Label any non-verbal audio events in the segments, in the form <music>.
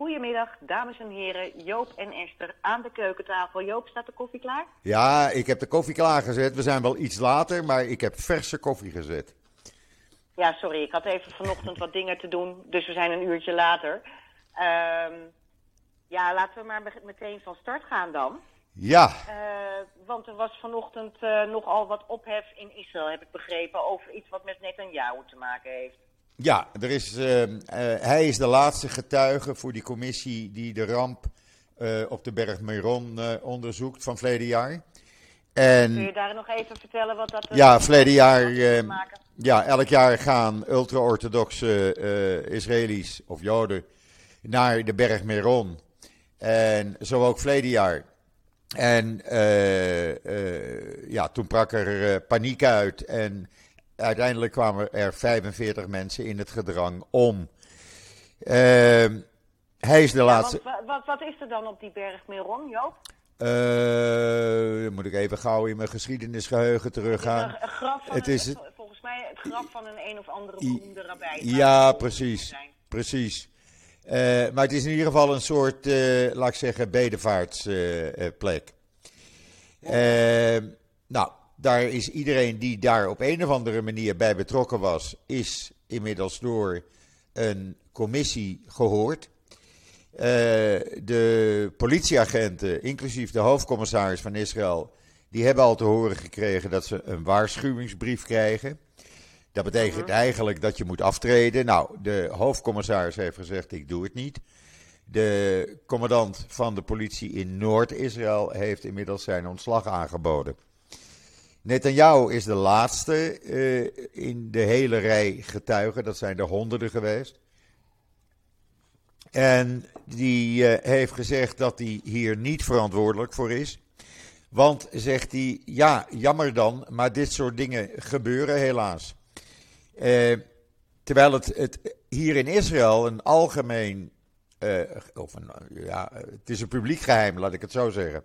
Goedemiddag, dames en heren. Joop en Esther aan de keukentafel. Joop, staat de koffie klaar? Ja, ik heb de koffie klaargezet. We zijn wel iets later, maar ik heb verse koffie gezet. Ja, sorry. Ik had even vanochtend wat dingen te doen, dus we zijn een uurtje later. Ehm, ja, laten we maar meteen van start gaan dan. Ja, Eh, want er was vanochtend eh, nogal wat ophef in Israël, heb ik begrepen, over iets wat met Netanyahu te maken heeft. Ja er is, eh, eh, hij is de laatste getuige voor die commissie die de ramp eh, op de berg Meron eh, onderzoekt van verleden jaar. Kun En je daar nog even vertellen wat dat... ja, verleden jaar, eh, maken? ja, elk jaar gaan ultra-orthodoxe Israëli's of Joden naar de berg Meron. En zo ook verleden jaar. En ja, toen brak er paniek uit en uiteindelijk kwamen er 45 mensen in het gedrang om. Ehm, hij is de Ja, laatste. want wat, wat is er dan op die berg Meron, Joop? Eh, dan moet ik even gauw in mijn geschiedenisgeheugen teruggaan. Een, een graf van Het een- is- volgens mij het graf van een een of andere beroemde rabbijn. Ja, precies. Precies. Eh, maar het is in ieder geval een soort, eh, laat ik zeggen, bedevaartsplek. nou, daar is iedereen die daar op een of andere manier bij betrokken was, is inmiddels door een commissie gehoord. Eh, de politieagenten, inclusief de hoofdcommissaris van Israël, die hebben al te horen gekregen dat ze een waarschuwingsbrief krijgen. Dat betekent eigenlijk dat je moet aftreden. Nou, de hoofdcommissaris heeft gezegd: ik doe het niet. De commandant van de politie in Noord-Israël heeft inmiddels zijn ontslag aangeboden. Netanyahu is de laatste eh, in de hele rij getuigen. Dat zijn er honderden geweest. En die eh, heeft gezegd dat hij hier niet verantwoordelijk voor is. Want, zegt hij, ja, jammer dan, maar dit soort dingen gebeuren helaas. Eh, terwijl het, het hier in Israël een algemeen, of ja, het is een publiek geheim, laat ik het zo zeggen.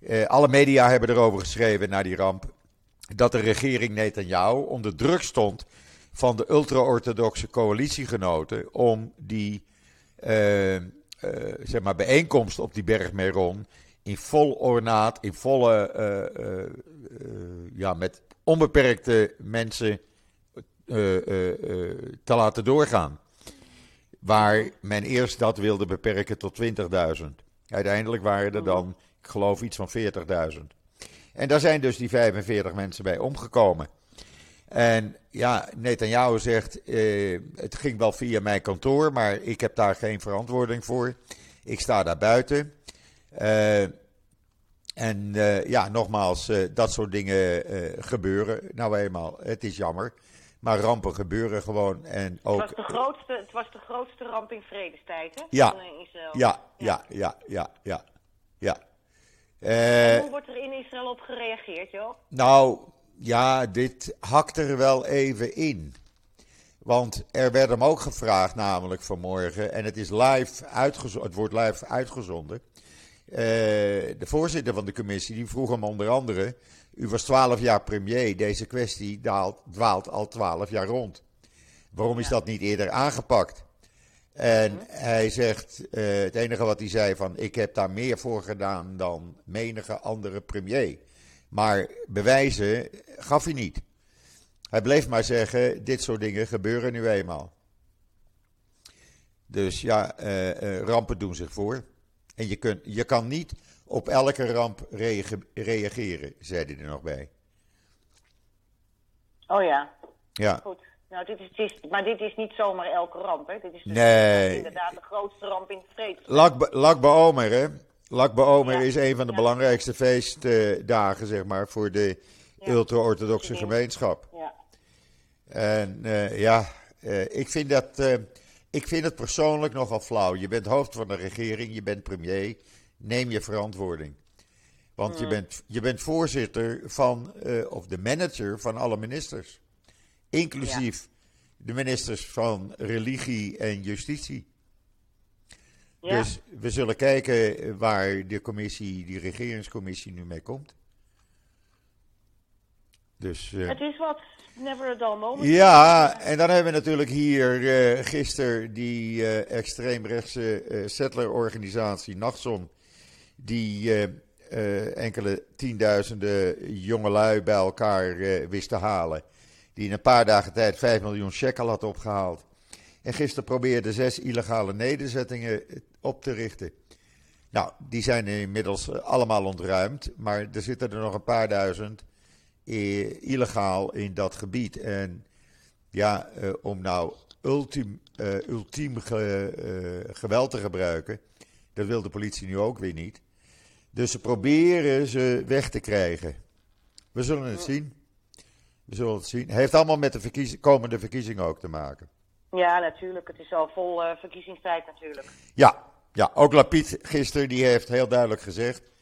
Eh, alle media hebben erover geschreven na die ramp dat de regering Netanyahu onder druk stond van de ultra-orthodoxe coalitiegenoten om die eh, eh, zeg maar bijeenkomst op die berg Meron in vol ornaat, in volle, ja, met onbeperkte mensen te laten doorgaan. Waar men eerst dat wilde beperken tot 20.000. Uiteindelijk waren er dan, ik geloof, iets van 40.000. En daar zijn dus die 45 mensen bij omgekomen. En ja, Netanyahu zegt, eh, het ging wel via mijn kantoor, maar ik heb daar geen verantwoording voor. Ik sta daar buiten. Eh, en eh, ja, nogmaals, dat soort dingen gebeuren. Nou eenmaal, het is jammer. Maar rampen gebeuren gewoon. En Het, ook, was de grootste, het was de grootste ramp in vredestijd, hè? Ja. Van, Israël. ja, ja, ja, ja, ja, ja. Eh, En hoe wordt er in Israël op gereageerd, joh? Nou, ja, dit hakt er wel even in. Want er werd hem ook gevraagd, namelijk vanmorgen, en het, is live uitgezonden, het wordt live uitgezonden. Eh, de voorzitter van de commissie die vroeg hem onder andere: U was twaalf jaar premier, deze kwestie daalt, dwaalt al twaalf jaar rond. Waarom is dat niet eerder aangepakt? En hij zegt, eh, het enige wat hij zei van, ik heb daar meer voor gedaan dan menige andere premier. Maar bewijzen gaf hij niet. Hij bleef maar zeggen, dit soort dingen gebeuren nu eenmaal. Dus ja, eh, eh, rampen doen zich voor. En je, kunt, je kan niet op elke ramp reage- reageren, zei hij er nog bij. Oh ja, Ja, goed. Nou, dit is, maar dit is niet zomaar elke ramp, hè? Dit is dus Nee. inderdaad de grootste ramp in het vrede. Lak, Lak Baomer, hè? Ja. is een van de Ja. belangrijkste feestdagen, zeg maar, voor de Ja. ultra-orthodoxe gemeenschap. Ja. En eh, ja, eh, ik, vind dat, eh, ik vind het persoonlijk nogal flauw. Je bent hoofd van de regering, je bent premier, neem je verantwoording. Want je, bent, je bent voorzitter van, of de manager van alle ministers. Inclusief de ministers van religie en justitie. Ja. Dus we zullen kijken waar de commissie, die regeringscommissie nu mee komt. Dus, uh, het is wat. Never a dull moment. Ja, en dan hebben we natuurlijk hier uh, gisteren die uh, extreemrechtse settlerorganisatie Nachtson. Die enkele tienduizenden jongelui bij elkaar wist te halen. Die in een paar dagen tijd 5 miljoen shekel had opgehaald. En gisteren probeerde zes illegale nederzettingen op te richten. Nou, die zijn inmiddels allemaal ontruimd. Maar er zitten er nog een paar duizend illegaal in dat gebied. En ja, uh, om nou ultiem, uh, ultiem ge, uh, geweld te gebruiken, dat wil de politie nu ook weer niet. Dus ze proberen ze weg te krijgen. We zullen het zien. We zullen het zien. Heeft allemaal met de komende verkiezingen ook te maken. Ja, natuurlijk. Het is al vol verkiezingstijd natuurlijk. Ja, ja, ook Lapid gisteren die heeft heel duidelijk gezegd...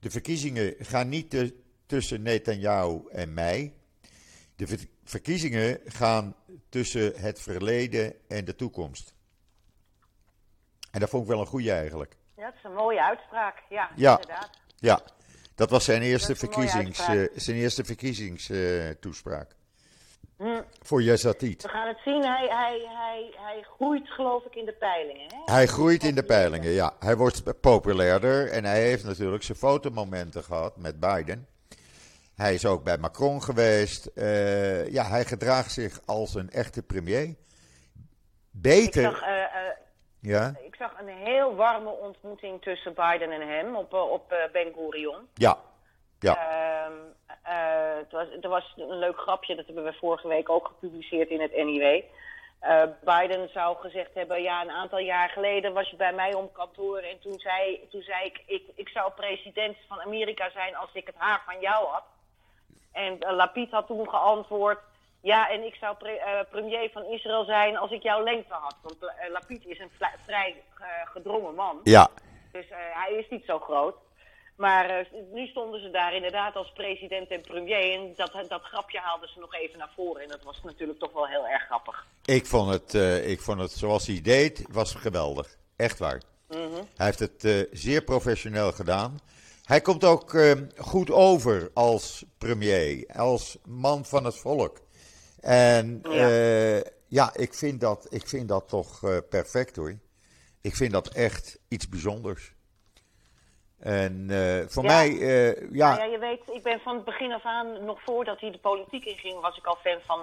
de verkiezingen gaan niet te, tussen Netanyahu en mij. De verkiezingen gaan tussen het verleden en de toekomst. En dat vond ik wel een goede eigenlijk. Ja, dat is een mooie uitspraak. Ja, ja. inderdaad. Ja, dat was zijn eerste, verkiezings, uh, zijn eerste verkiezingstoespraak. Uh, hm. Voor Yezatit. We gaan het zien. Hij, hij, hij, hij groeit geloof ik in de peilingen. Hè? Hij groeit in de peilingen, ja. Hij wordt populairder en hij heeft natuurlijk zijn fotomomenten gehad met Biden. Hij is ook bij Macron geweest. Uh, ja, hij gedraagt zich als een echte premier. Beter. Ik zag, uh, uh, ja? Zag een heel warme ontmoeting tussen Biden en hem op, op Ben Gurion. Ja. ja. Ehm, het was, er was een leuk grapje, dat hebben we vorige week ook gepubliceerd in het NIW. Biden zou gezegd hebben, ja, een aantal jaar geleden was je bij mij om kantoor en toen zei, toen zei ik, ik, ik zou president van Amerika zijn als ik het haar van jou had. En Lapid had toen geantwoord... Ja, en ik zou pre uh, premier van Israël zijn als ik jouw lengte had. Want uh, Lapid is een vrij gedrongen man. Ja. Dus hij is niet zo groot. Maar nu stonden ze daar inderdaad als president en premier. En dat, dat grapje haalden ze nog even naar voren. En dat was natuurlijk toch wel heel erg grappig. Ik vond het, ik vond het zoals hij deed, was geweldig. Echt waar. Mm -hmm. Hij heeft het zeer professioneel gedaan. Hij komt ook uh, goed over als premier, als man van het volk. En ja, uh, ja ik, vind dat, ik vind dat toch uh, perfect hoor. Ik vind dat echt iets bijzonders. En voor ja. mij, ja. Nou ja. Je weet, ik ben van het begin af aan, nog voordat hij de politiek inging, was ik al fan van,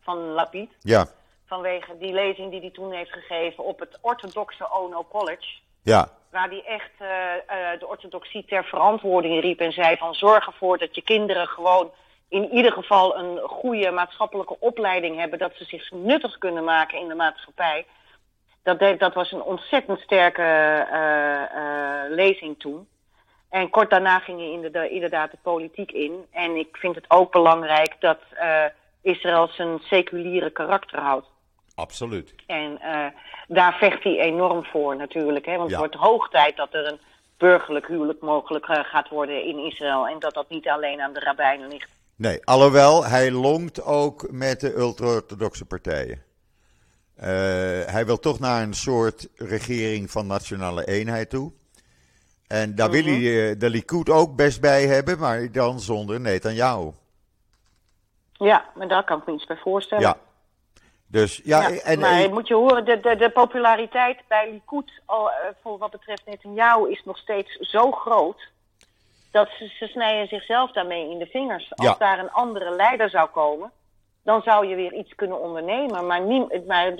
van Lapid. Ja. Vanwege die lezing die hij toen heeft gegeven op het orthodoxe Ono College. Ja. Waar hij echt uh, uh, de orthodoxie ter verantwoording riep en zei van zorg ervoor dat je kinderen gewoon in ieder geval een goede maatschappelijke opleiding hebben, dat ze zich nuttig kunnen maken in de maatschappij. Dat, dat was een ontzettend sterke uh, lezing toen. En kort daarna ging hij inderdaad de politiek in. En ik vind het ook belangrijk dat Israël zijn seculiere karakter houdt. Absoluut. En daar vecht hij enorm voor natuurlijk. Hè? Want ja. het wordt hoog tijd dat er een burgerlijk huwelijk mogelijk gaat worden in Israël. En dat dat niet alleen aan de rabbijnen ligt. Nee, alhoewel hij longt ook met de ultra-orthodoxe partijen. Uh, hij wil toch naar een soort regering van nationale eenheid toe. En daar wil hij de Likud ook best bij hebben, maar dan zonder Netanyahu. Ja, maar daar kan ik me iets bij voorstellen. Ja, dus, ja, ja en, maar moet je horen, de, de, de populariteit bij Likud, al, uh, voor wat betreft Netanyahu, is nog steeds zo groot. Dat ze, ze snijden zichzelf daarmee in de vingers. Als Ja. daar een andere leider zou komen, dan zou je weer iets kunnen ondernemen. Maar, nie, maar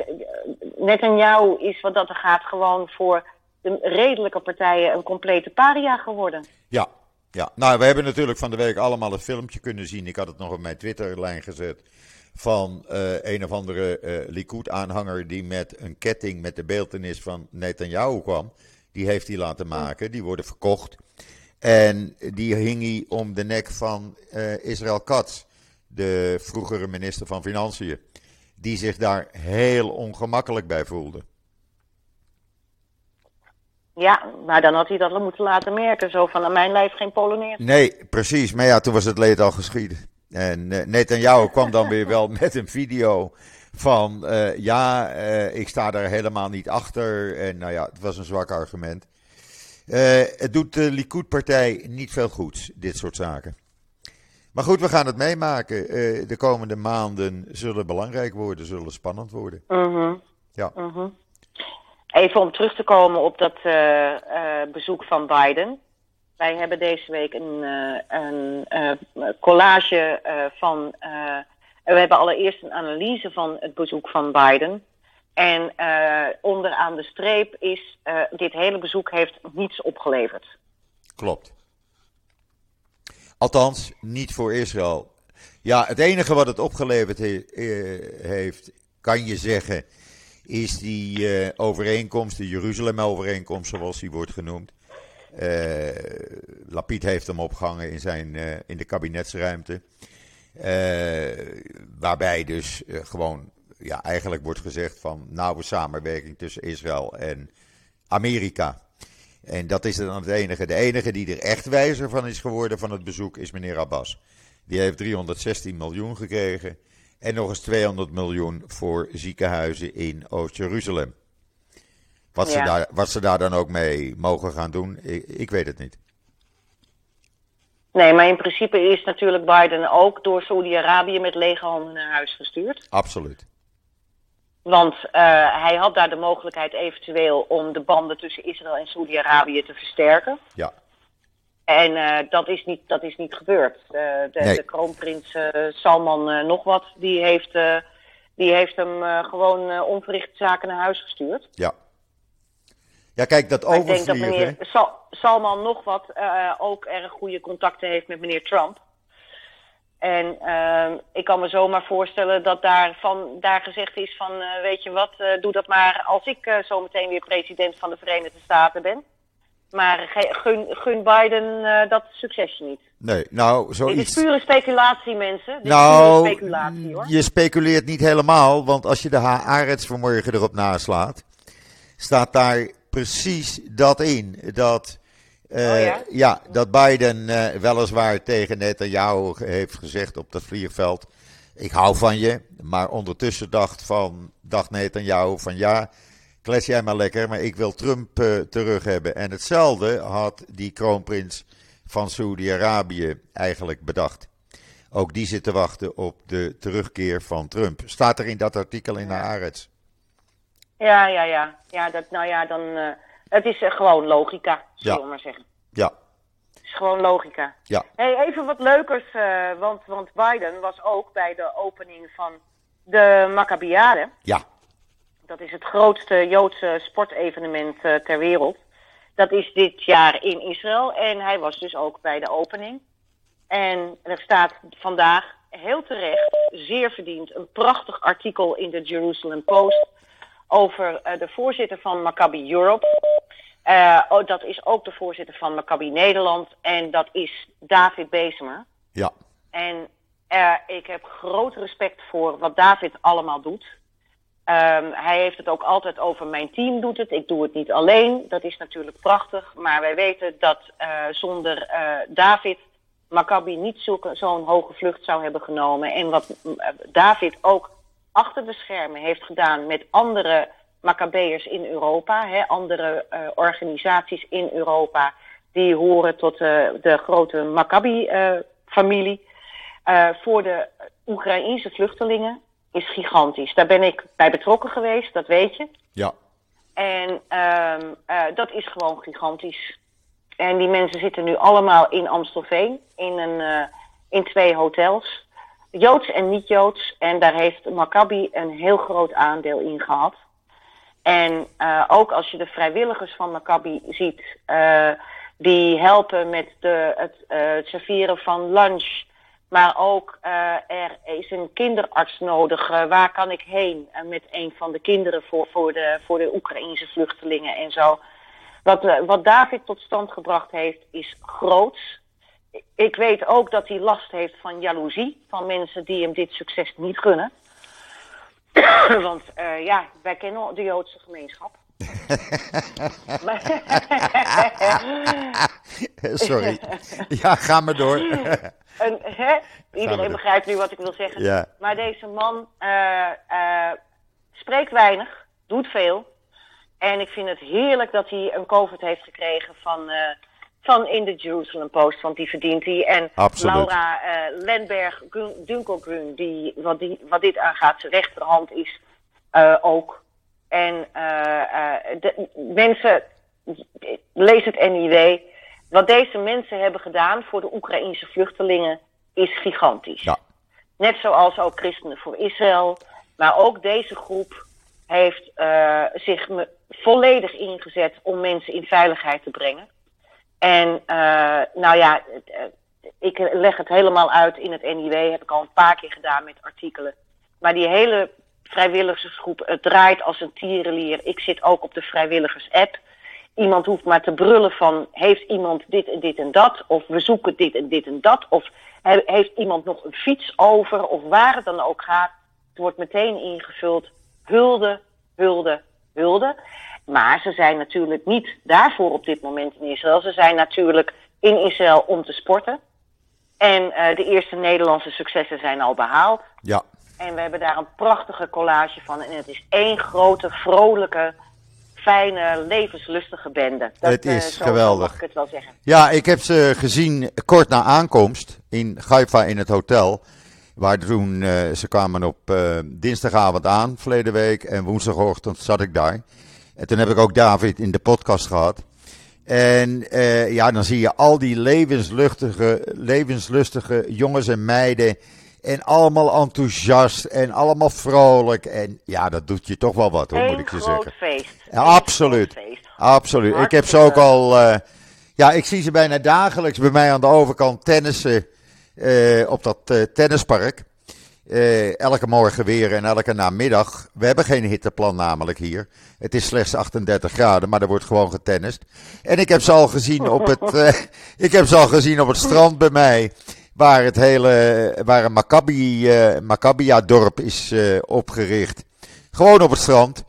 Netanyahu is wat dat er gaat gewoon voor de redelijke partijen een complete paria geworden. Ja, ja. Nou, we hebben natuurlijk van de week allemaal een filmpje kunnen zien. Ik had het nog op mijn Twitterlijn gezet. Van uh, een of andere uh, Likud-aanhanger die met een ketting met de beeltenis van Netanyahu kwam. Die heeft hij laten maken. Die worden verkocht. En die hing hij om de nek van uh, Israël Katz, de vroegere minister van Financiën. Die zich daar heel ongemakkelijk bij voelde. Ja, maar dan had hij dat moeten laten merken. Zo van, aan mijn lijf geen Polonaise. Nee, precies. Maar ja, toen was het leed al geschieden. En uh, Netanyahu kwam dan weer wel <laughs> met een video van... Uh, ja, uh, ik sta daar helemaal niet achter. En nou ja, het was een zwak argument. Het doet de Likud-partij niet veel goed, dit soort zaken. Maar goed, we gaan het meemaken. Eh, de komende maanden zullen belangrijk worden, zullen spannend worden. Mhm. Ja. Mhm. Even om terug te komen op dat eh, eh, bezoek van Biden. Wij hebben deze week een, eh, een eh, collage eh, van. eh, we hebben allereerst een analyse van het bezoek van Biden. En eh, onderaan de streep is: eh, dit hele bezoek heeft niets opgeleverd. Klopt. Althans, niet voor Israël. Ja, het enige wat het opgeleverd eh, heeft, kan je zeggen, is die overeenkomst, de Jeruzalem-overeenkomst, zoals die wordt genoemd. Eh Lapid heeft hem opgehangen in, zijn, in de kabinetsruimte. Waarbij dus gewoon ja, eigenlijk wordt gezegd van nauwe samenwerking tussen Israël en Amerika. En dat is dan het enige. De enige die er echt wijzer van is geworden van het bezoek is meneer Abbas. Die heeft 316 miljoen gekregen. En nog eens 200 miljoen voor ziekenhuizen in Oost-Jeruzalem. Wat, ze daar, wat ze daar dan ook mee mogen gaan doen, ik, ik weet het niet. Nee, maar in principe is natuurlijk Biden ook door Saudi-Arabië met lege handen naar huis gestuurd. Absoluut. Want eh, hij had daar de mogelijkheid eventueel om de banden tussen Israël en Saudi-Arabië te versterken. Ja, En eh, dat, is niet, dat is niet gebeurd. Eh, de, Nee. de kroonprins Salman nog wat, die heeft, die heeft hem gewoon onverricht zaken naar huis gestuurd. ja. Ja, kijk, dat Maar ik denk dat overvliegen. meneer Sal- Salman nog wat ook erg goede contacten heeft met meneer Trump. En ehm, ik kan me zomaar voorstellen dat daar, van, daar gezegd is van, eh, weet je wat, eh, doe dat maar als ik eh, zometeen weer president van de Verenigde Staten ben. Maar gun, gun Biden dat succesje niet. Nee, nou, Dit is zoiets. pure speculatie, mensen. Dit is Nou, pure speculatie, hoor. je speculeert niet helemaal, want als je de Haaretz vanmorgen erop naslaat, staat daar precies dat in. Dat, eh, Oh ja? dat Biden eh, weliswaar tegen Netanyahu heeft gezegd op dat vliegveld, ik hou van je. Maar ondertussen dacht, van, dacht Netanyahu van ja, kles jij maar lekker, maar ik wil Trump eh, terug hebben. En hetzelfde had die kroonprins van Saudi-Arabië eigenlijk bedacht. Ook die zit te wachten op de terugkeer van Trump. Staat er in dat artikel in de Haaretz. Ja, ja, ja. ja dat, nou ja, dan, het is eh, gewoon logica, zullen Ja. we maar zeggen. Ja, Het is gewoon logica. ja, Hey, even wat leukers, eh, want, want Biden was ook bij de opening van de Maccabiade. ja, Dat is het grootste Joodse sportevenement eh, ter wereld. Dat is dit jaar in Israël en hij was dus ook bij de opening. En er staat vandaag heel terecht, zeer verdiend, een prachtig artikel in de Jerusalem Post over eh, de voorzitter van Maccabi Europe. Eh, oh, dat is ook de voorzitter van Maccabi Nederland en dat is David Bezemer. ja, En eh, ik heb groot respect voor wat David allemaal doet. Ehm, hij heeft het ook altijd over mijn team doet het. Ik doe het niet alleen. Dat is natuurlijk prachtig. Maar wij weten dat zonder David Maccabi niet zo'n hoge vlucht zou hebben genomen. En wat David ook achter de schermen heeft gedaan met andere Maccabeërs in Europa. Hè, andere eh, organisaties in Europa die horen tot eh, de grote Maccabi-familie. eh, voor de Oekraïense vluchtelingen is gigantisch. Daar ben ik bij betrokken geweest, dat weet je. ja, En ehm, eh, dat is gewoon gigantisch. En die mensen zitten nu allemaal in Amstelveen, in, een, in twee hotels. Joods en niet-Joods. En daar heeft Maccabi een heel groot aandeel in gehad. En eh, ook als je de vrijwilligers van Maccabi ziet, eh, die helpen met de, het eh, serveren van lunch. Maar ook er is een kinderarts nodig. Waar kan ik heen? En met een van de kinderen voor, voor, de, voor de Oekraïnse vluchtelingen en zo. Wat, wat David tot stand gebracht heeft, is groots. Ik weet ook dat hij last heeft van jaloezie. Van mensen die hem dit succes niet gunnen. <coughs> Want eh, ja, wij kennen de Joodse gemeenschap. <laughs> <laughs> sorry. Ja, ga maar door. <laughs> En, hè? Iedereen begrijpt nu wat ik wil zeggen. Ja. Maar deze man eh, eh, spreekt weinig, doet veel. En ik vind het heerlijk dat hij een COVID heeft gekregen van, van in de Jerusalem Post, want die verdient hij. En Absoluut. Laura uh, Lenberg, Dunkelgrün, die wat, die wat dit aangaat, zijn rechterhand is uh, ook. En uh, de, mensen, lees het NIW. Wat deze mensen hebben gedaan voor de Oekraïnse vluchtelingen is gigantisch. Ja. Net zoals ook Christenen voor Israël. Maar ook deze groep heeft zich volledig ingezet om mensen in veiligheid te brengen. En uh, nou ja, ik leg het helemaal uit in het NIW. Heb ik al een paar keer gedaan met artikelen. Maar die hele vrijwilligersgroep, het draait als een tierenlier. Ik zit ook op de vrijwilligers-app. Iemand hoeft maar te brullen van, heeft iemand dit en dit en dat? Of we zoeken dit en dit en dat? Of heeft iemand nog een fiets over? Of waar het dan ook gaat. Het wordt meteen ingevuld. Hulde, hulde, hulde. Maar ze zijn natuurlijk niet daarvoor op dit moment in Israël. Ze zijn natuurlijk in Israël om te sporten. En uh, de eerste Nederlandse successen zijn al behaald. Ja. En we hebben daar een prachtige collage van. En het is één grote, vrolijke, fijne, levenslustige bende. Dat, het is uh, geweldig. Mag ik het wel zeggen. Ja, ik heb ze gezien kort na aankomst in Haifa in het hotel. Waar toen, uh, ze kwamen op dinsdagavond aan, verleden week. En woensdagochtend zat ik daar. En toen heb ik ook David in de podcast gehad. En uh, ja, dan zie je al die levenslustige, levenslustige jongens en meiden. En allemaal enthousiast en allemaal vrolijk. En ja, dat doet je toch wel wat, hoor, Eén moet ik je zeggen. Feest. Ja, absoluut. Feest. Absoluut. Ik heb ze ook al. Uh, ja, ik zie ze bijna dagelijks bij mij aan de overkant tennissen. Uh, op dat uh, tennispark. Uh, elke morgen weer en elke namiddag. We hebben geen hitteplan namelijk hier. Het is slechts 38 graden, maar er wordt gewoon getennist. En ik heb ze al gezien op het, uh, <laughs> ik heb ze al gezien op het strand bij mij. Waar het hele, waar een Maccabi, uh, Maccabia-dorp is opgericht. Gewoon op het strand.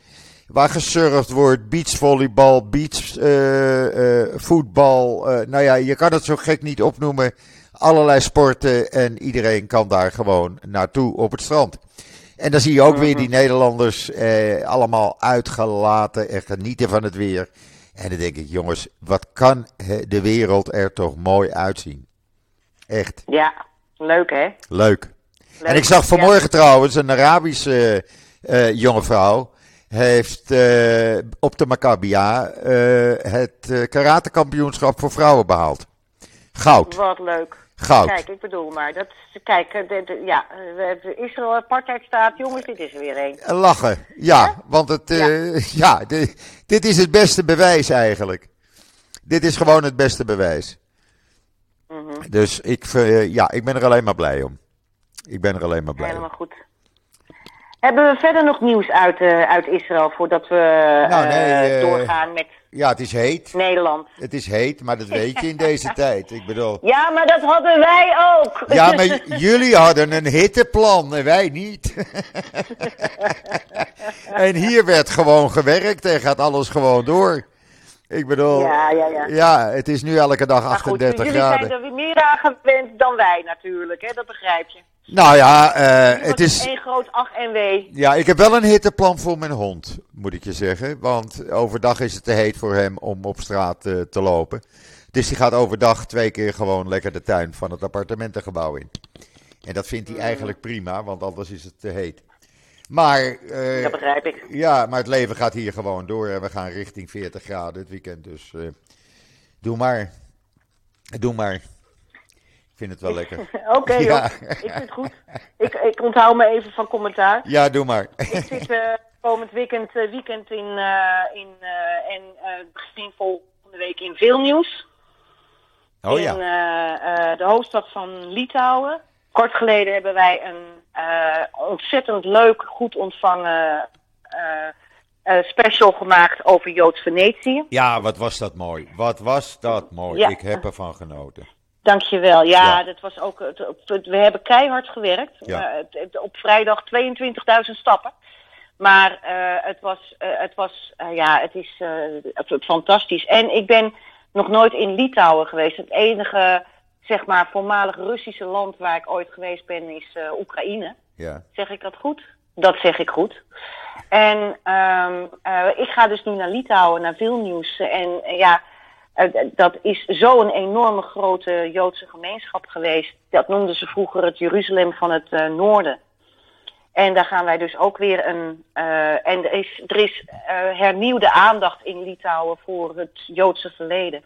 Waar gesurfd wordt, beachvolleybal, beachvoetbal. nou ja, je kan het zo gek niet opnoemen allerlei sporten en iedereen kan daar gewoon naartoe op het strand. En dan zie je ook weer die Nederlanders eh, allemaal uitgelaten en genieten van het weer. En dan denk ik, jongens, wat kan de wereld er toch mooi uitzien? Echt. Ja, leuk hè? Leuk. leuk. En ik zag vanmorgen ja. trouwens een Arabische uh, jonge vrouw. Heeft uh, op de Maccabia uh, het karatekampioenschap voor vrouwen behaald. Goud. Wat leuk. Goud. Kijk, ik bedoel maar, dat, kijk, de, de, ja, de Israël apartheid staat, jongens, dit is er weer een. Lachen, ja, ja? want het, uh, ja, <laughs> ja de, dit is het beste bewijs eigenlijk. Dit is gewoon het beste bewijs. Mm -hmm. Dus ik, uh, ja, ik ben er alleen maar blij om. Ik ben er alleen maar blij Helemaal om. goed. Hebben we verder nog nieuws uit, uh, uit Israël voordat we nou, nee, doorgaan met ja, het is heet. Nederland. Het is heet, maar dat weet je in deze <laughs> tijd. Ik bedoel. Ja, maar dat hadden wij ook. Ja, maar <laughs> jullie hadden een hitteplan en wij niet. <laughs> en hier werd gewoon gewerkt en gaat alles gewoon door. Ik bedoel, ja, ja, ja. ja het is nu elke dag 38 maar goed, graden. Jullie zijn er weer meer aan gewend dan wij natuurlijk, hè? dat begrijp je. Nou ja, uh, het is... Een groot ach en wee. Ja, ik heb wel een hitteplan voor mijn hond, moet ik je zeggen. Want overdag is het te heet voor hem om op straat uh, te lopen. Dus die gaat overdag twee keer gewoon lekker de tuin van het appartementengebouw in. En dat vindt hij Mm. eigenlijk prima, want anders is het te heet. Maar, uh, dat begrijp ik. Ja, maar het leven gaat hier gewoon door en we gaan richting 40 graden het weekend. Dus doe maar. Doe maar. Vind het wel lekker. <laughs> Oké, okay, ja. ik vind het goed. Ik, ik onthoud me even van commentaar. Ja, doe maar. ik <laughs> zit uh, komend weekend, uh, weekend in, uh, in en begin volgende week in veel nieuws. Oh in ja. de hoofdstad van Litouwen. Kort geleden hebben wij een ontzettend leuk, goed ontvangen special gemaakt over Joods Venetië. Ja, wat was dat mooi. Wat was dat mooi. Ja. Ik heb ervan genoten. Dankjewel. Ja, Ja. dat was ook. We hebben keihard gewerkt. Ja. Eh, op vrijdag 22.000 stappen. Maar eh, het was, eh, het was, ja, het is fantastisch. En ik ben nog nooit in Litouwen geweest. Het enige, zeg maar, voormalig Russische land waar ik ooit geweest ben is Oekraïne. Ja. Zeg ik dat goed? Dat zeg ik goed. En ehm, eh, ik ga dus nu naar Litouwen, naar Vilnius. En ja, dat is zo'n enorme grote Joodse gemeenschap geweest. Dat noemden ze vroeger het Jeruzalem van het noorden. En daar gaan wij dus ook weer een. en er is, er is hernieuwde aandacht in Litouwen voor het Joodse verleden.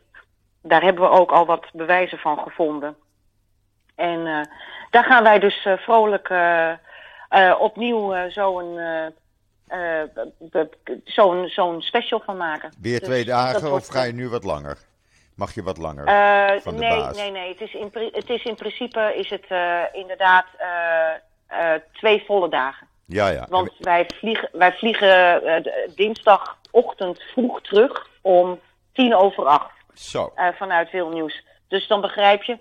Daar hebben we ook al wat bewijzen van gevonden. En daar gaan wij dus vrolijk opnieuw zo'n zo'n zo'n special van maken. Weer twee dus dagen of ga je nu wat langer? Mag je wat langer uh, van de nee, baas? Nee, nee, het is in, het is in principe is het uh, inderdaad uh, twee volle dagen. Ja, ja. Want wij vliegen, wij vliegen dinsdagochtend vroeg terug om tien over acht. Zo. vanuit Vilnius. Dus dan begrijp je,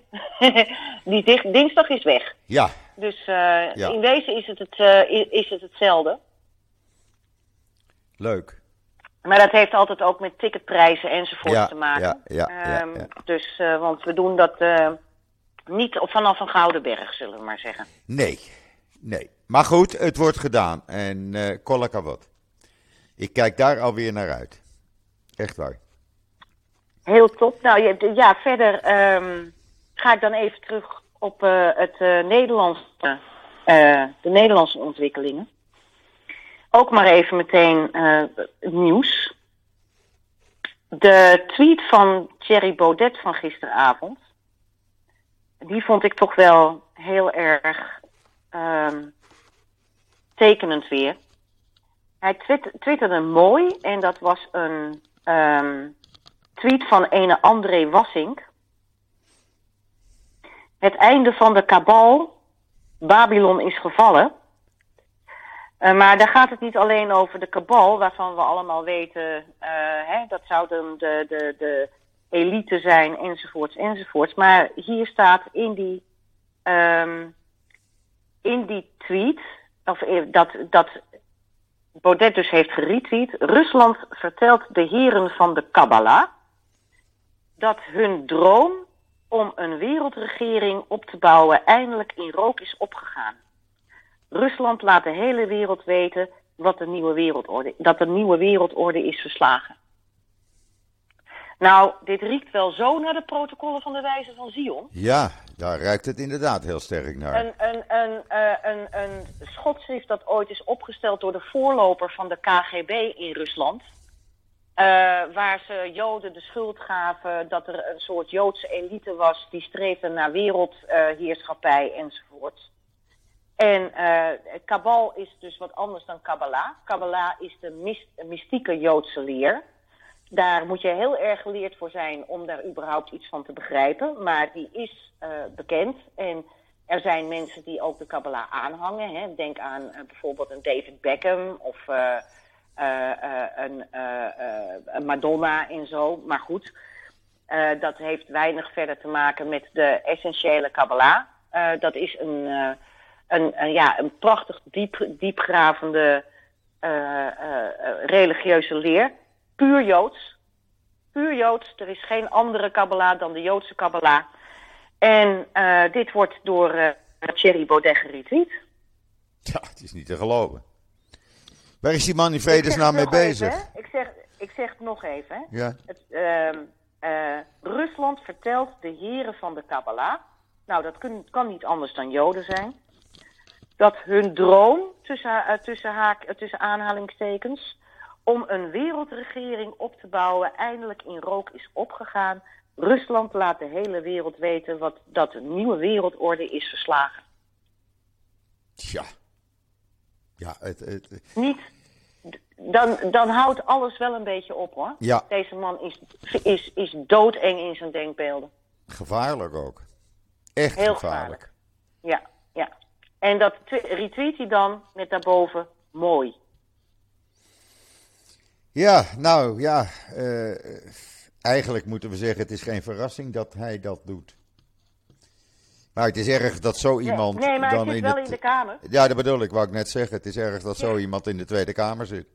<laughs> die dinsdag is weg. Ja. Dus ja. in wezen is het, het, is het hetzelfde. Leuk. Maar dat heeft altijd ook met ticketprijzen enzovoort te maken. Ja, ja, ja, ehm, Dus, uh, want we doen dat uh, niet vanaf een gouden berg, zullen we maar zeggen. Nee, nee. Maar goed, het wordt gedaan. En uh, wat. Ik kijk daar alweer naar uit. Echt waar. Heel top. Nou ja, verder um, ga ik dan even terug op het Nederlandse, de Nederlandse ontwikkelingen ook maar even meteen uh, nieuws. De tweet van Thierry Baudet van gisteravond. Die vond ik toch wel heel erg um, tekenend weer. Hij twit twitterde mooi en dat was een um, tweet van ene André Wassink. Het einde van de kabal. Babylon is gevallen. Uh, maar daar gaat het niet alleen over de kabal, waarvan we allemaal weten, uh, hè, dat zouden de, de, de elite zijn, enzovoorts, enzovoorts. Maar hier staat in die, um, in die tweet, of eh, dat, dat Baudet dus heeft geretweet, Rusland vertelt de heren van de Kabbalah dat hun droom om een wereldregering op te bouwen eindelijk in rook is opgegaan. Rusland laat de hele wereld weten wat de nieuwe wereldorde, dat de nieuwe wereldorde is verslagen. Nou, dit riekt wel zo naar de protocollen van de wijze van Zion. Ja, daar ruikt het inderdaad heel sterk naar. Een, een, een, uh, een, een schotschrift dat ooit is opgesteld door de voorloper van de KGB in Rusland. Uh, waar ze Joden de schuld gaven dat er een soort Joodse elite was die streefde naar wereldheerschappij uh, enzovoort. En uh, Kabal is dus wat anders dan Kabbalah. Kabbalah is de mystieke Joodse leer. Daar moet je heel erg geleerd voor zijn om daar überhaupt iets van te begrijpen. Maar die is uh, bekend. En er zijn mensen die ook de Kabbalah aanhangen. Hè. Denk aan uh, bijvoorbeeld een David Beckham of een, een, Madonna en zo. Maar goed, dat heeft weinig verder te maken met de essentiële Kabbalah. dat is een een, een, ja, een prachtig diep, diepgravende uh, uh, religieuze leer. Puur Joods. Puur Joods. Er is geen andere Kabbalah dan de Joodse Kabbalah. En dit wordt door uh, Thierry Baudet geretweet. Ja, het is niet te geloven. Waar is die man in vredesnaam mee bezig? Even, ik, zeg, ik zeg het nog even. Hè. Ja. Het, uh, Rusland vertelt de heren van de Kabbalah. Nou, dat kun, kan niet anders dan Joden zijn dat hun droom, tussen, tussen, haak, uh, tussen aanhalingstekens, om een wereldregering op te bouwen, eindelijk in rook is opgegaan. Rusland laat de hele wereld weten wat, dat een nieuwe wereldorde is verslagen. Tja. Ja, het, het... Niet. Dan, dan houdt alles wel een beetje op hoor. Ja. Deze man is, is, is doodeng in zijn denkbeelden. Gevaarlijk ook. Echt Heel gevaarlijk. gevaarlijk. Ja, ja. En dat retweet hij dan met daarboven mooi. Ja, nou ja, uh, eigenlijk moeten we zeggen, het is geen verrassing dat hij dat doet. Maar het is erg dat zo iemand. Nee, nee maar dan hij zit wel het... in de Kamer. Ja, dat bedoel ik, wou ik net zeggen. Het is erg dat zo iemand in de Tweede Kamer zit.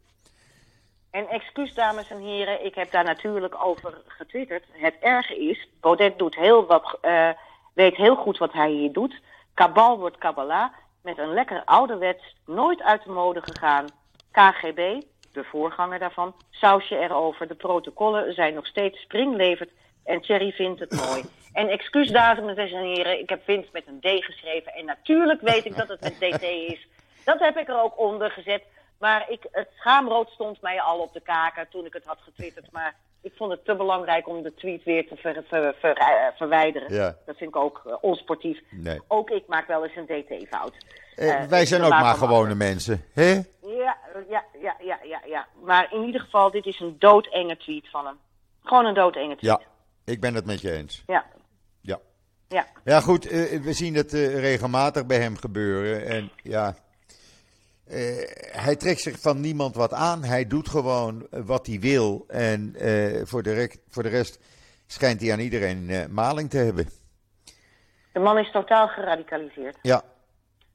En excuus, dames en heren, ik heb daar natuurlijk over getwitterd. Het erge is, Baudet doet heel wat, uh, weet heel goed wat hij hier doet. Kabal wordt Kabbalah met een lekker ouderwets, nooit uit de mode gegaan KGB de voorganger daarvan, sausje erover. De protocollen zijn nog steeds springlevend en Thierry vindt het mooi. <laughs> En excuus dames en heren, ik heb Vince met een D geschreven. En natuurlijk weet ik dat het met DT is. Dat heb ik er ook onder gezet. Maar ik, het schaamrood stond mij al op de kaken toen ik het had getwitterd. Maar ik vond het te belangrijk om de tweet weer te ver, ver, ver, eh, verwijderen. Ja. Dat vind ik ook uh, onsportief. Nee. Ook ik maak wel eens een DT-fout. Eh, wij zijn ook maar gewone maken. mensen. Hè? Ja, ja, ja, ja, ja, ja. Maar in ieder geval, dit is een doodenge tweet van hem. Gewoon een doodenge tweet. Ja, ik ben het met je eens. Ja. Ja. Ja. Ja, goed, eh, we zien het eh, regelmatig bij hem gebeuren. En ja, eh, hij trekt zich van niemand wat aan. Hij doet gewoon eh, wat hij wil. En eh, voor, de voor de rest schijnt hij aan iedereen maling te hebben. De man is totaal geradicaliseerd. Ja.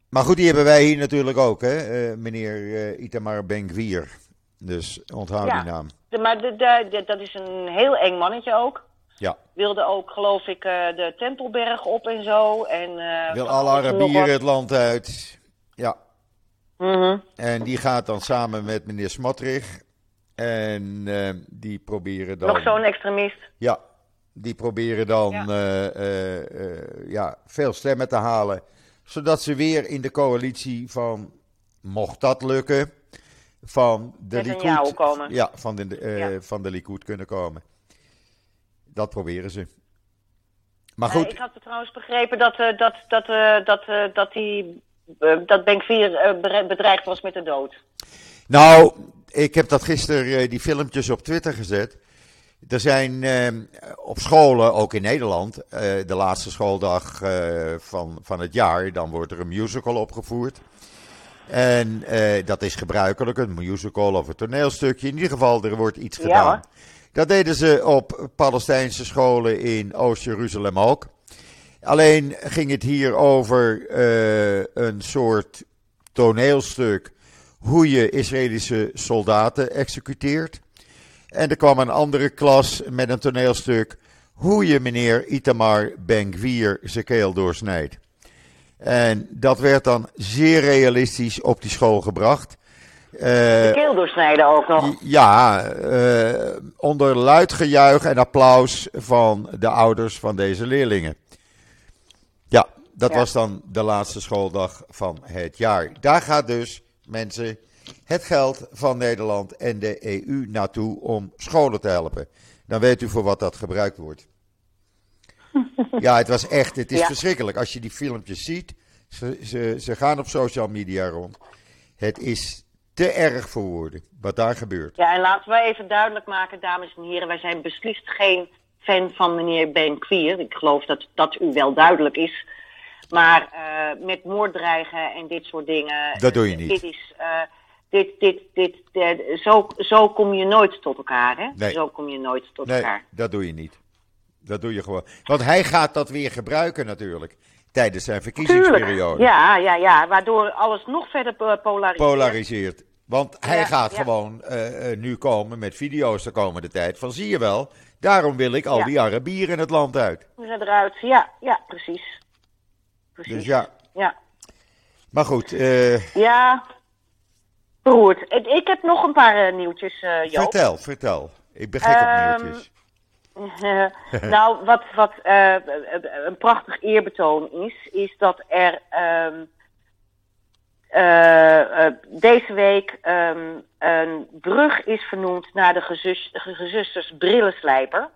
Maar goed, die hebben wij hier natuurlijk ook, hè? meneer Itamar Ben-Gvir. Dus onthoud Ja. die naam. De, maar de, dat is een heel eng mannetje ook. Ja. Wilde ook, geloof ik, de Tempelberg op en zo. En, Wil alle Arabieren het land uit. Ja. Mhm. En die gaat dan samen met meneer Smotrich. En eh, die proberen dan. Nog zo'n extremist. Ja, die proberen dan Ja. eh, eh, ja, veel stemmen te halen. Zodat ze weer in de coalitie van, mocht dat lukken, van de Likud, komen. Ja, van de, Ja. van de Likud kunnen komen. Dat proberen ze. Maar goed, ik had trouwens begrepen dat, dat, dat, dat, dat, die, dat Benkvier eh, bedreigd was met de dood. Nou, ik heb dat gisteren, eh, die filmpjes op Twitter gezet. Er zijn eh, op scholen, ook in Nederland, eh, de laatste schooldag eh, van, van het jaar, dan wordt er een musical opgevoerd. En eh, dat is gebruikelijk, een musical of een toneelstukje. In ieder geval, er wordt iets gedaan. Dat deden ze op Palestijnse scholen in Oost-Jeruzalem ook. Alleen ging het hier over eh, een soort toneelstuk hoe je Israëlische soldaten executeert. En er kwam een andere klas met een toneelstuk hoe je meneer Itamar Ben-Gvir zijn keel doorsnijdt. En dat werd dan zeer realistisch op die school gebracht. Eh, De keel doorsnijden ook nog. ja, eh, onder luid gejuich en applaus van de ouders van deze leerlingen. Ja, dat Ja. was dan de laatste schooldag van het jaar. Daar gaat dus, mensen, het geld van Nederland en de EU naartoe om scholen te helpen. Dan weet u voor wat dat gebruikt wordt. <laughs> Ja, het was echt, het is Ja. verschrikkelijk. Als je die filmpjes ziet, ze, ze, ze gaan op social media rond. Het is te erg voor woorden wat daar gebeurt. Ja, en laten we even duidelijk maken, dames en heren. Wij zijn beslist geen fan van meneer Ben Kwier. Ik geloof dat dat u wel duidelijk is. Maar eh, met moorddreigen en dit soort dingen. Dat doe je niet. Dit is. eh, dit, dit, dit, eh, zo, zo kom je nooit tot elkaar, hè? Nee. Zo kom je nooit tot Nee, elkaar. dat doe je niet. Dat doe je gewoon. Want hij gaat dat weer gebruiken natuurlijk. Tijdens zijn verkiezingsperiode. Ja, ja, ja. Waardoor alles nog verder po- polariseert. Polariseert. Want hij Ja, gaat ja. gewoon nu komen met video's de komende tijd. Van zie je wel, daarom wil ik al Ja. die Arabieren het land uit. Eruit. Ja, ja, precies. precies. Dus ja. Ja. Maar goed, eh, Ja, beroerd. Ik, ik heb nog een paar eh, nieuwtjes, Joop. vertel, vertel. Ik ben gek op Ehm, nieuwtjes. <laughs> nou, wat, wat een prachtig eerbetoon is, is dat er ehm, eh, eh, deze week ehm, een brug is vernoemd naar de gezus, gezusters Brillenslijper.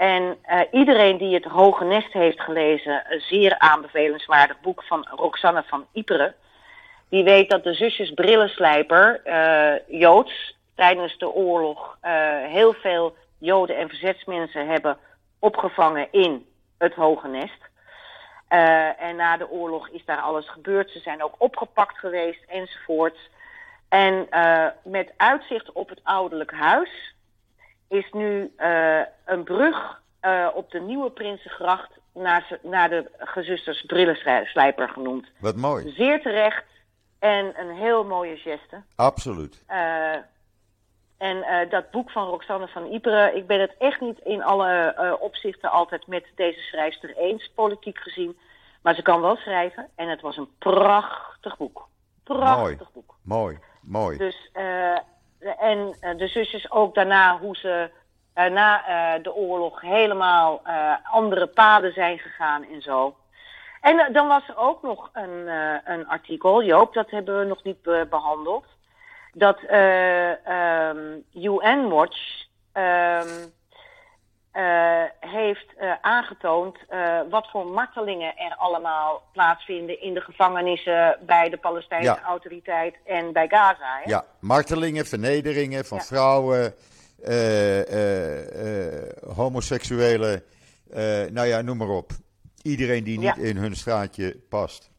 En eh, iedereen die het Hoge Nest heeft gelezen, een zeer aanbevelenswaardig boek van Roxanne van Iperen, die weet dat de zusjes Brillenslijper, eh, Joods, tijdens de oorlog eh, heel veel Joden en verzetsmensen hebben opgevangen in het Hoge Nest. Eh, en na de oorlog is daar alles gebeurd. Ze zijn ook opgepakt geweest enzovoorts. En eh, met uitzicht op het ouderlijk huis is nu eh, een brug op de Nieuwe Prinsengracht naar, naar de gezusters Brillenslijper genoemd. Wat mooi. Zeer terecht en een heel mooie geste. Absoluut. En eh, dat boek van Roxanne van Iperen, ik ben het echt niet in alle eh, opzichten altijd met deze schrijfster eens, politiek gezien. Maar ze kan wel schrijven en het was een prachtig boek. Prachtig Mooi. boek. Mooi, mooi. Dus, eh, en de zusjes ook daarna hoe ze na de oorlog helemaal andere paden zijn gegaan en zo. En dan was er ook nog een, een artikel, Joop, dat hebben we nog niet behandeld. Dat um, UN Watch um, uh, heeft uh, aangetoond uh, wat voor martelingen er allemaal plaatsvinden in de gevangenissen bij de Palestijnse ja. autoriteit en bij Gaza. Hè? Ja, martelingen, vernederingen van ja. vrouwen, homoseksuelen, nou ja, noem maar op. Iedereen die niet ja. in hun straatje past.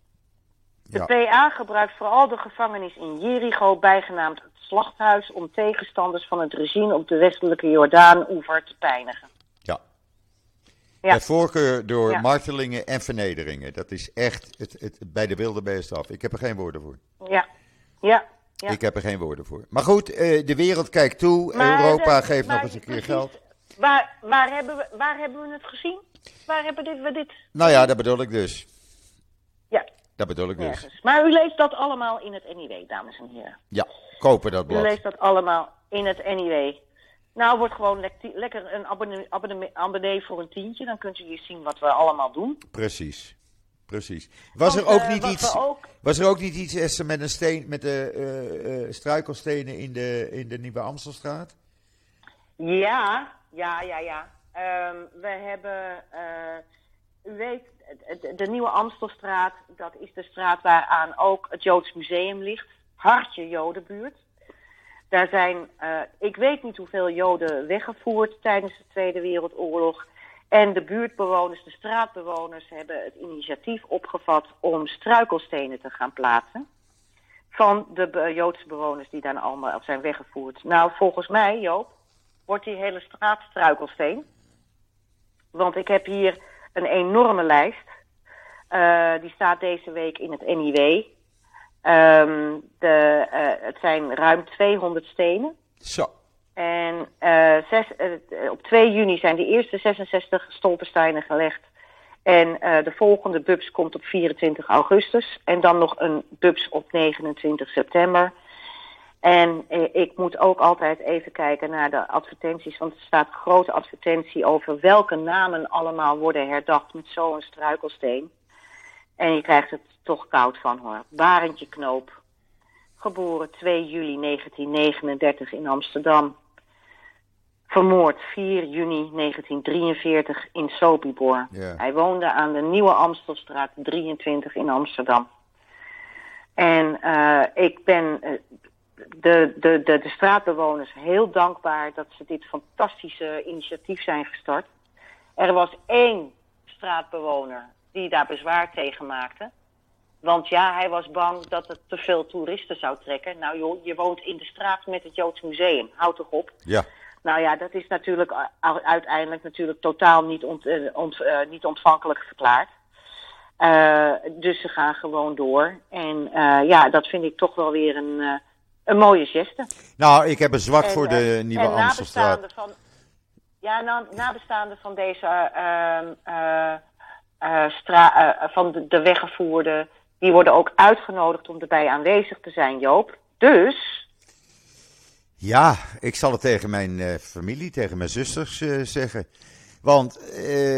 De PA gebruikt vooral de gevangenis in Jericho, bijgenaamd het slachthuis, om tegenstanders van het regime op de westelijke Jordaan-oever te pijnigen. Ja. Bij voorkeur door ja. martelingen en vernederingen. Dat is echt het, het, bij de wilde beest af. Ik heb er geen woorden voor. Ja, ja. ja. Ik heb er geen woorden voor. Maar goed, uh, de wereld kijkt toe. Maar Europa de, geeft nog eens een keer precies, geld. Waar, waar, hebben we, waar hebben we het gezien? Waar hebben dit, we dit? Nou ja, dat bedoel ik dus. Ja. Dat bedoel ik Nergens. dus. Maar u leest dat allemaal in het NIW, dames en heren. Ja, kopen dat blad. U leest dat allemaal in het NIW. Nou, wordt gewoon lekker een abonnee, abonnee, abonnee, voor een tientje. Dan kunt u hier zien wat we allemaal doen. Precies. Precies. Was er ook niet iets. Ook... Was er ook niet iets Esther, met een steen, met de uh, uh, struikelstenen in de, in de Nieuwe Amstelstraat? Ja, ja, ja, ja. Um, we hebben. U weet, de, Nieuwe Amstelstraat, dat is de straat waaraan ook het Joods Museum ligt. Hartje Jodenbuurt. Daar zijn, uh, ik weet niet hoeveel Joden weggevoerd tijdens de Tweede Wereldoorlog. En de buurtbewoners, de straatbewoners, hebben het initiatief opgevat om struikelstenen te gaan plaatsen. Van de Joodse bewoners die daar allemaal zijn weggevoerd. Nou, volgens mij, Joop, wordt die hele straat struikelsteen. Want ik heb hier een enorme lijst. Uh, die staat deze week in het NIW. Um, de, uh, het zijn ruim 200 stenen. Zo. En uh, zes, op 2 juni zijn de eerste 66 stolpersteinen gelegd. En de volgende bubs komt op 24 augustus. En dan nog een bubs op 29 september. En ik moet ook altijd even kijken naar de advertenties. Want er staat een grote advertentie over welke namen allemaal worden herdacht met zo'n struikelsteen. En je krijgt het toch koud van hoor. Barentje Knoop, geboren 2 juli 1939 in Amsterdam. Vermoord 4 juni 1943 in Sobibor. Yeah. Hij woonde aan de Nieuwe Amstelstraat 23 in Amsterdam. En uh, ik ben uh, de, de, de, de straatbewoners heel dankbaar dat ze dit fantastische initiatief zijn gestart. Er was één straatbewoner die daar bezwaar tegen maakte. Want ja, hij was bang dat het te veel toeristen zou trekken. Nou joh, je woont in de straat met het Joods Museum. Houd toch op. Ja. Nou ja, dat is natuurlijk uiteindelijk natuurlijk totaal niet, ont, ont, uh, niet ontvankelijk verklaard. Uh, dus ze gaan gewoon door. En uh, ja, dat vind ik toch wel weer een, een mooie geste. Nou, ik heb een zwak en, voor de Nieuwe en Amstelstraat. Van, ja, nou, nabestaanden van deze uh, stra van de, de weggevoerde die worden ook uitgenodigd om erbij aanwezig te zijn, Joop. Dus. Ja, ik zal het tegen mijn familie, tegen mijn zusters zeggen. Want.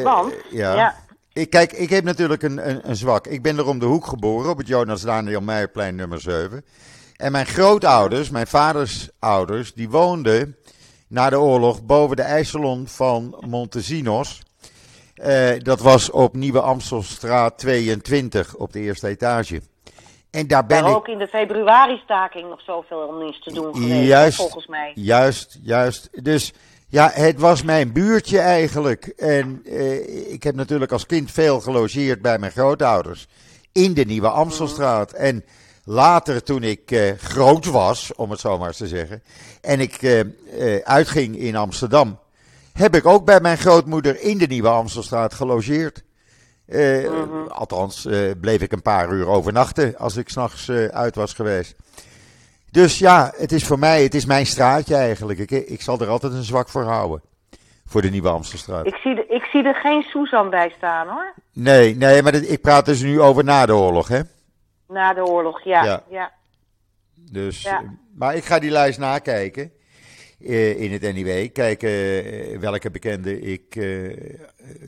Want? Ja. ja. Ik, kijk, ik heb natuurlijk een, een, een, zwak. Ik ben er om de hoek geboren, op het Jonas Daniel Meijerplein nummer 7. En mijn grootouders, mijn vaders ouders, die woonden na de oorlog boven de IJsselon van Montesinos. Uh, dat was op Nieuwe Amstelstraat 22 op de eerste etage. En daar ben ik... ook in de februari-staking nog zoveel om niets te doen geweest, juist, volgens mij. Juist, juist. Dus ja, het was mijn buurtje eigenlijk. En uh, ik heb natuurlijk als kind veel gelogeerd bij mijn grootouders in de Nieuwe Amstelstraat. Mm. En later, toen ik uh, groot was, om het zo maar eens te zeggen, en ik uitging in Amsterdam heb ik ook bij mijn grootmoeder in de Nieuwe Amstelstraat gelogeerd. Uh, mm-hmm. Althans, uh, bleef ik een paar uur overnachten als ik s'nachts uh, uit was geweest. Dus ja, het is voor mij, het is mijn straatje eigenlijk. Ik, ik zal er altijd een zwak voor houden. Voor de Nieuwe Amstelstraat. Ik zie, de, ik zie er geen Susan bij staan hoor. Nee, nee, maar dit, ik praat dus nu over na de oorlog, hè? Na de oorlog, ja. ja. ja. Dus ja. Maar ik ga die lijst nakijken eh, in het NIW. Kijken eh, welke bekende ik eh,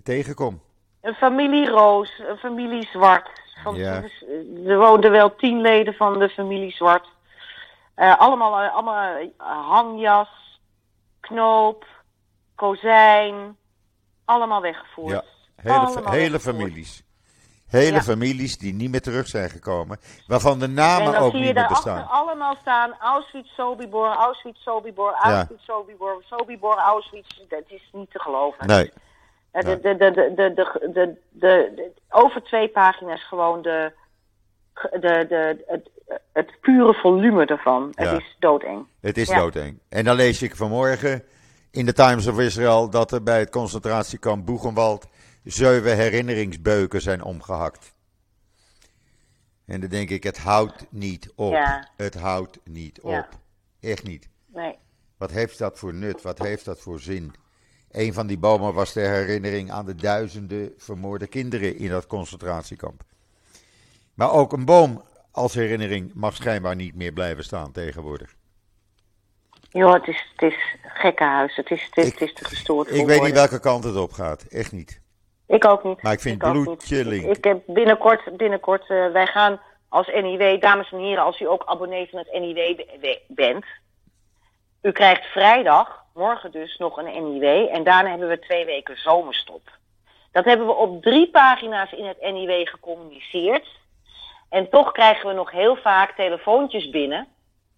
tegenkom. Een familie Roos, een familie Zwart. Van, Ja. dus, Er woonden wel tien leden van de familie Zwart. Allemaal, allemaal hangjas, knoop, kozijn. Allemaal weggevoerd. Ja, hele, Allemaal hele weggevoerd. families. Hele Ja. families die niet meer terug zijn gekomen. Waarvan de En namen ook niet meer bestaan. allemaal staan Auschwitz, Sobibor, Auschwitz, Sobibor, Ja. Auschwitz, Sobibor, Sobibor, Auschwitz. Dat is niet te geloven. Nee, Eh, De, de, de, de, de, de, de, de- de- over twee pagina's gewoon de, de, de, het, het pure volume ervan. Ja. Het is doodeng. het is Ja. doodeng. En dan lees ik vanmorgen in de Times of Israel dat er bij het concentratiekamp Boegenwald zeven herinneringsbeuken zijn omgehakt. En dan denk ik, het houdt niet op. Ja. Het houdt niet op. Ja. Echt niet. Nee. Wat heeft dat voor nut? Wat heeft dat voor zin? Een van die bomen was ter herinnering aan de duizenden vermoorde kinderen in dat concentratiekamp. Maar ook een boom als herinnering mag schijnbaar niet meer blijven staan tegenwoordig. Joh, het is, het is gekkenhuis. Het is, het is, Ik- het is te gestoord Ik weet niet welke kant het op gaat. Echt niet. Ik ook niet. Maar ik vind. Ik, ik heb binnenkort, binnenkort eh, wij gaan als NIW, dames en heren, als u ook abonnee van het NIW be- be- bent. U krijgt vrijdag, morgen dus, nog een NIW. En daarna hebben we twee weken zomerstop. Dat hebben we op drie pagina's in het NIW gecommuniceerd. En toch krijgen we nog heel vaak telefoontjes binnen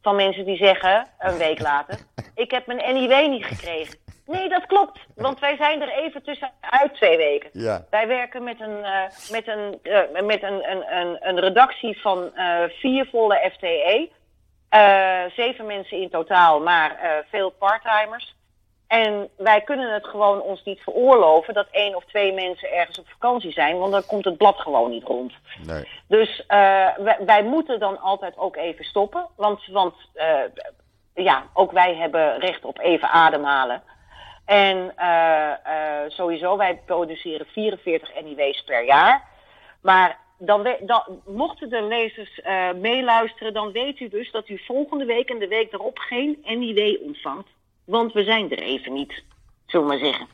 van mensen die zeggen, een week later, ik heb mijn NIW niet gekregen. Nee, dat klopt, want wij zijn er even tussenuit twee weken. Ja. Wij werken met een, eh, met een, eh, met een, een, een, een redactie van eh, vier volle FTE. Zeven mensen in totaal, maar veel parttimers. En wij kunnen het gewoon ons niet veroorloven dat één of twee mensen ergens op vakantie zijn, want dan komt het blad gewoon niet rond. Nee. Dus wij, wij moeten dan altijd ook even stoppen. Want, want ja, ook wij hebben recht op even ademhalen. En eh, eh, sowieso, wij produceren 44 NIW's per jaar. Maar dan, we- dan, mochten de lezers eh, meeluisteren, dan weet u dus dat u volgende week en de week erop geen NIW ontvangt. Want we zijn er even niet, zullen we maar zeggen.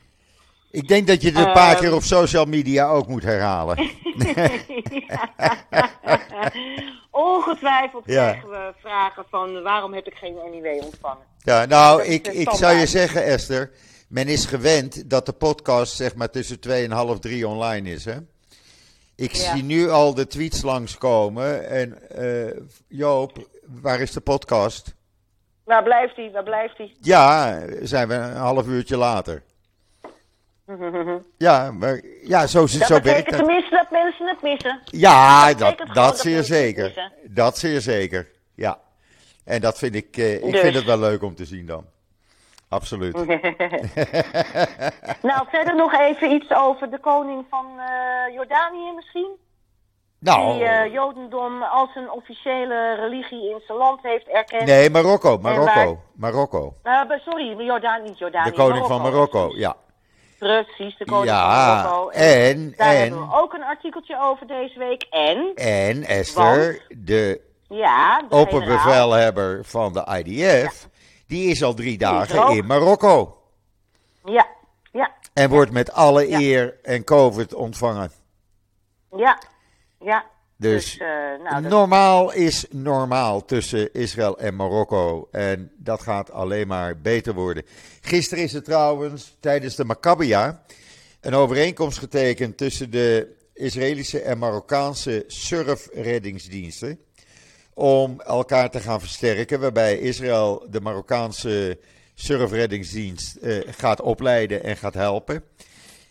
Ik denk dat je het een paar keer op social media ook moet herhalen. <laughs> <laughs> Ongetwijfeld Ja. krijgen we vragen van waarom heb ik geen NIW ontvangen. Ja, nou, ik, ik zou je zeggen, Esther. Men is gewend dat de podcast zeg maar tussen twee en half drie online is, hè? Ik Ja. zie nu al de tweets langskomen. En eh, Joop, waar is de podcast? Waar blijft hij? Waar blijft hij? Ja, zijn we een half uurtje later. Ja, maar ja, zo, zo Dat werkt betekent het. tenminste dat mensen het missen. Ja, dat dat, dat dat zeer zeker. Dat zeer zeker, ja. En dat vind ik, eh, ik Dus. vind het wel leuk om te zien dan. Absoluut. <laughs> <laughs> Nou, verder nog even iets over de koning van eh, Jordanië misschien. Nou, Die eh, Jodendom als een officiële religie in zijn land heeft erkend. nee, Marokko, Marokko, waar- Marokko. Be- sorry, Jordanië, niet Jordanië. De koning van Marokko, precies. ja. Precies, de koning van Ja, Marokko. en, Daar en, hebben we ook een artikeltje over deze week. En, en Esther, de ja, de generaal. opperbevelhebber van de IDF, die is al drie dagen in Marokko. Ja, ja, En wordt met alle Ja. eer en COVID ontvangen. ja, ja. Dus, Dus, eh, nou, dat- normaal is normaal tussen Israël en Marokko. En dat gaat alleen maar beter worden. Gisteren is er trouwens tijdens de Maccabia een overeenkomst getekend tussen de Israëlische en Marokkaanse surfreddingsdiensten. Om elkaar te gaan versterken, waarbij Israël de Marokkaanse surfreddingsdienst eh, gaat opleiden en gaat helpen.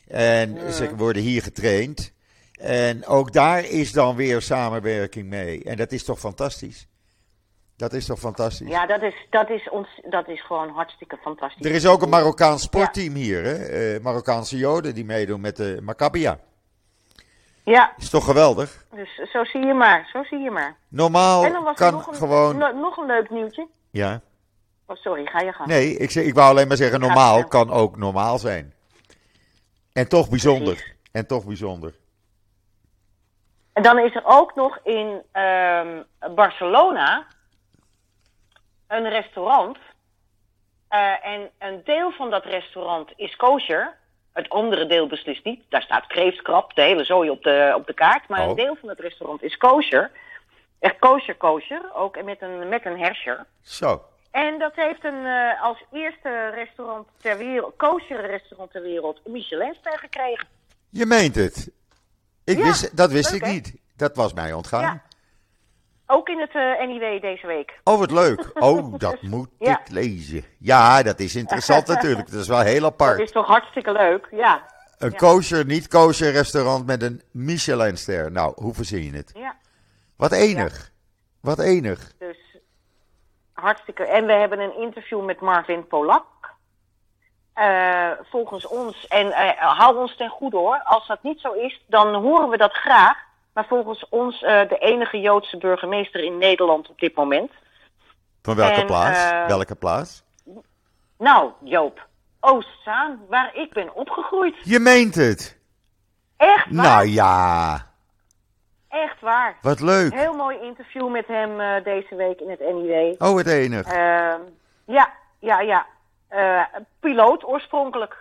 En ze worden hier getraind. En ook daar is dan weer samenwerking mee. En dat is toch fantastisch? Dat is toch fantastisch? ja, dat is, dat, is ons, dat is gewoon hartstikke fantastisch. Er is ook een Marokkaans sportteam hier, hè? Eh, Marokkaanse Joden die meedoen met de Maccabia. Ja, Is toch geweldig? dus zo zie je maar, zo zie je maar. Normaal en dan was kan nog een, gewoon. no- nog een leuk nieuwtje. Ja. Oh, sorry, ga je gang. Nee, ik, ik wou alleen maar zeggen: normaal kan ook normaal zijn. En toch bijzonder. Precies. En toch bijzonder. En dan is er ook nog in ehm, Barcelona een restaurant. Eh, en een deel van dat restaurant is kosher. Het andere deel beslist niet. Daar staat kreeftkrap, de hele zooi op de, op de kaart. Maar Oh. een deel van het restaurant is kosher. Echt kosher, kosher. Ook met een, met een herscher. Zo. En dat heeft een, eh, als eerste restaurant ter wereld, kosher restaurant ter wereld, een Michelinster gekregen. Je meent het. Ik Ja, wist, dat wist leuk, ik hè? niet. Dat was mij ontgaan. Ja. Ook in het eh NIW deze week. Oh, wat leuk. <laughs> Oh, dat moet Ja. ik lezen. Ja, dat is interessant <laughs> natuurlijk. Dat is wel heel Dat apart. is toch hartstikke leuk, ja. Een ja. kosher, niet kosher restaurant met een Michelinster. Nou, hoe verzin je het? ja. Wat enig. Wat enig. Dus hartstikke. En we hebben een interview met Marvin Polak. Eh, volgens ons, en eh, hou ons ten goede hoor, als dat niet zo is, dan horen we dat graag. Maar volgens ons eh, de enige Joodse burgemeester in Nederland op dit moment. Van welke En, plaats? eh, welke plaats? Nou, Joop, Oostzaan, waar ik ben opgegroeid. Je meent het. Echt waar. Nou ja, Echt waar. wat leuk. Heel mooi interview met hem eh, deze week in het NIW. Oh, wat enig. Ehm, ja, ja, ja. Eh, piloot oorspronkelijk.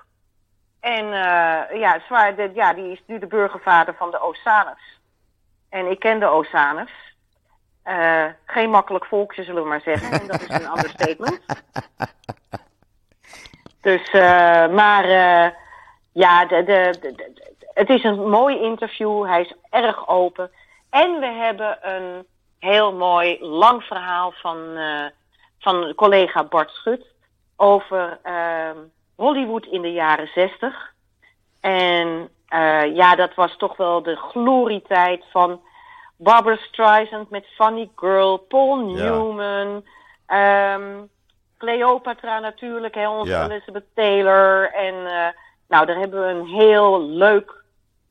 En ja, zwaar, de, ja, die is nu de burgervader van de Osaners. En ik ken de Osaners. Eh, geen makkelijk volkje, zullen we maar zeggen. En dat is een understatement. <laughs> Dus, eh, maar eh, ja, de, de, het is een mooi interview. Hij is erg open. En we hebben een heel mooi lang verhaal van, van collega Bart Schut over ehm, Hollywood in de jaren zestig. En eh, ja, dat was toch wel de glorietijd van Barbara Streisand met Funny Girl, Paul Ja. Newman, ehm, Cleopatra natuurlijk, hè, onze Ja. Elizabeth Taylor. En eh, nou, daar hebben we een heel leuk,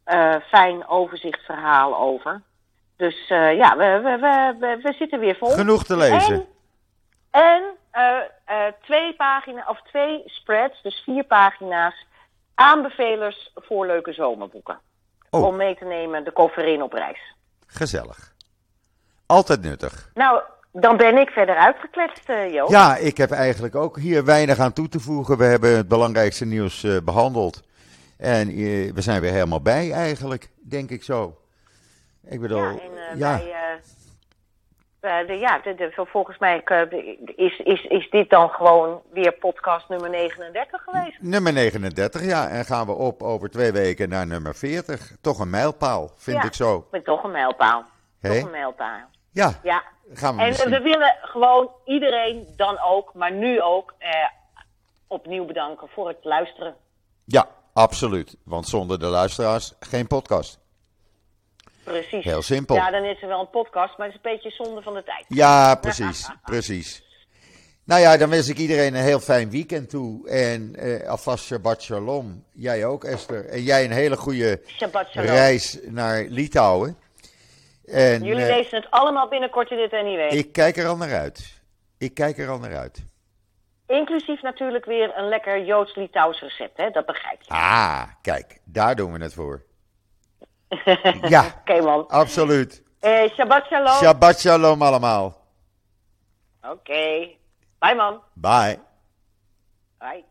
eh, fijn overzichtsverhaal over. Dus ja, we, we, we, we, zitten weer vol. Genoeg te lezen. En, en twee pagina's, of twee spreads, dus vier pagina's, aanbevelers voor leuke zomerboeken. Oh. Om mee te nemen de koffer in op reis. Gezellig. Altijd nuttig. Nou, dan ben ik verder uitgekletst, eh Joop. Ja, ik heb eigenlijk ook hier weinig aan toe te voegen. We hebben het belangrijkste nieuws eh, behandeld. En eh, we zijn weer helemaal bij eigenlijk, denk ik zo. Ik bedoel, Ja, en ja, bij, eh, de, ja, de, de, volgens mij eh, is, is, is dit dan gewoon weer podcast nummer 39 geweest. nummer 39, ja. En gaan we op over twee weken naar nummer 40. Toch een mijlpaal, vind Ja. ik zo. Toch een mijlpaal. Toch een mijlpaal. Ja, Ja. gaan we En misschien... we willen gewoon iedereen dan ook, maar nu ook, eh, opnieuw bedanken voor het luisteren. Ja, absoluut. Want zonder de luisteraars geen podcast. Precies. Heel simpel. Ja, dan is er wel een podcast, maar het is een beetje zonde van de tijd. Ja, precies, <laughs> precies. Nou ja, dan wens ik iedereen een heel fijn weekend toe. En eh, alvast Shabbat Shalom. Jij ook, Esther. En jij een hele goede reis naar Litouwen. En Jullie eh, lezen het allemaal binnenkort in dit anyway. ik kijk er al naar uit. Ik kijk er al naar uit. Inclusief natuurlijk weer een lekker Joods-Litouws recept, hè? dat begrijp je. Ah, kijk, daar doen we het voor. Ja, <laughs> Oké man. absoluut. Eh, Shabbat shalom. Shabbat Shalom allemaal. Oké. Bye man. Bye. Bye.